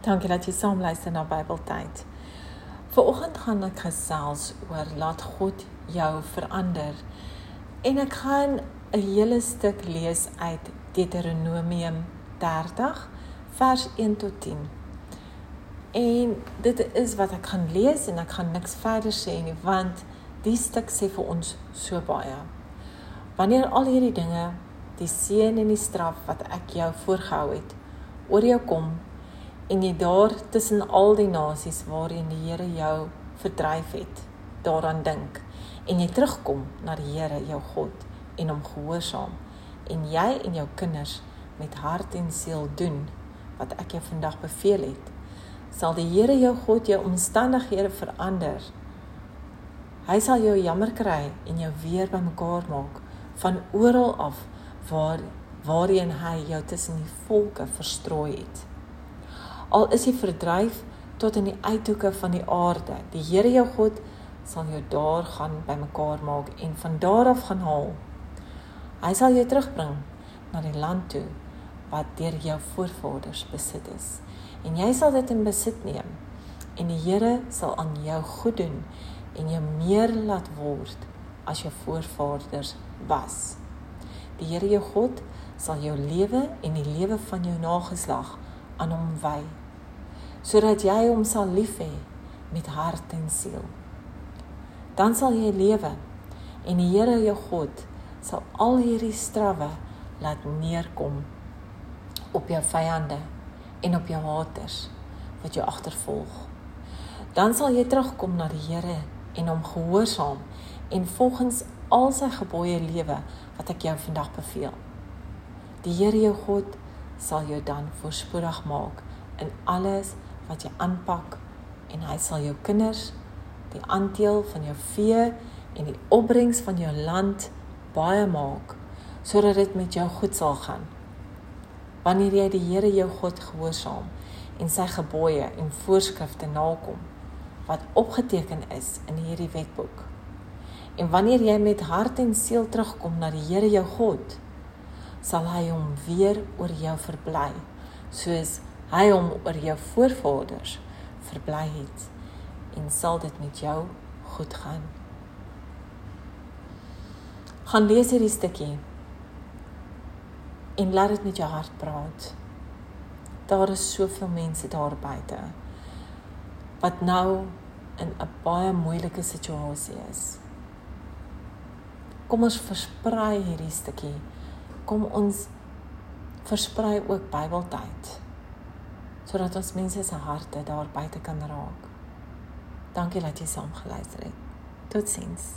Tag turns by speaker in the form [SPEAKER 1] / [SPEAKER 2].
[SPEAKER 1] Dankie dat jy saam luister na Bybeltyd. Vanoggend gaan ek gesels oor laat God jou verander. En ek gaan 'n hele stuk lees uit Deuteronomium 30 vers 1 tot 10. En dit is wat ek gaan lees en ek gaan niks verder sê nie want die stuk sê vir ons so baie. Wanneer al hierdie dinge, die seën en die straf wat ek jou voorgehou het, oor jou kom en jy daar tussen al die nasies waarheen die Here jou verdryf het, daaraan dink en jy terugkom na die Here jou God en hom gehoorsaam en jy en jou kinders met hart en siel doen wat ek jou vandag beveel het, sal die Here jou God jou omstandighede verander. Hy sal jou jammer kry en jou weer bymekaar maak van oral af waar waarheen hy jou tussen die volke verstrooi het al is jy verdryf tot in die uithoeke van die aarde. Die Here jou God sal jou daar gaan bymekaar maak en van daar af gaan haal. Hy sal jou terugbring na die land toe wat deur jou voorvaders besit is. En jy sal dit in besit neem. En die Here sal aan jou goed doen en jou meer laat word as jou voorvaders was. Die Here jou God sal jou lewe en die lewe van jou nageslag aan hom wy sodat jy hom sal lief hê met hart en siel. Dan sal jy lewe en die Here jou God sal al hierdie strawwe laat neerkom op jou vyande en op jou haters wat jou agtervolg. Dan sal jy terugkom na die Here en hom gehoorsaam en volgens al sy gebooie lewe wat ek jou vandag beveel. Die Here jou God sal jou dan voorspoedig maak in alles wat jy aanpak en hy sal jou kinders die aandeel van jou vee en die opbrengs van jou land baie maak sodat dit met jou goed sal gaan. Wanneer jy die Here jou God gehoorsaam en sy gebooie en voorskrifte nakom wat opgeteken is in hierdie wetboek. En wanneer jy met hart en siel terugkom na die Here jou God, sal hy hom weer oor jou verbly soos hy hom oor jou voorvaders verbly het en sal dit met jou goed gaan. Gaan lees hierdie stukkie en laat dit met jou hart praat. Daar is soveel mense daar buite wat nou in 'n baie moeilike situasie is. Kom ons versprei hierdie stukkie. Kom ons versprei ook Bybeltyd sodat ons mense se harte daar buite kan raak. Dankie dat jy saam geluister het. Totsiens.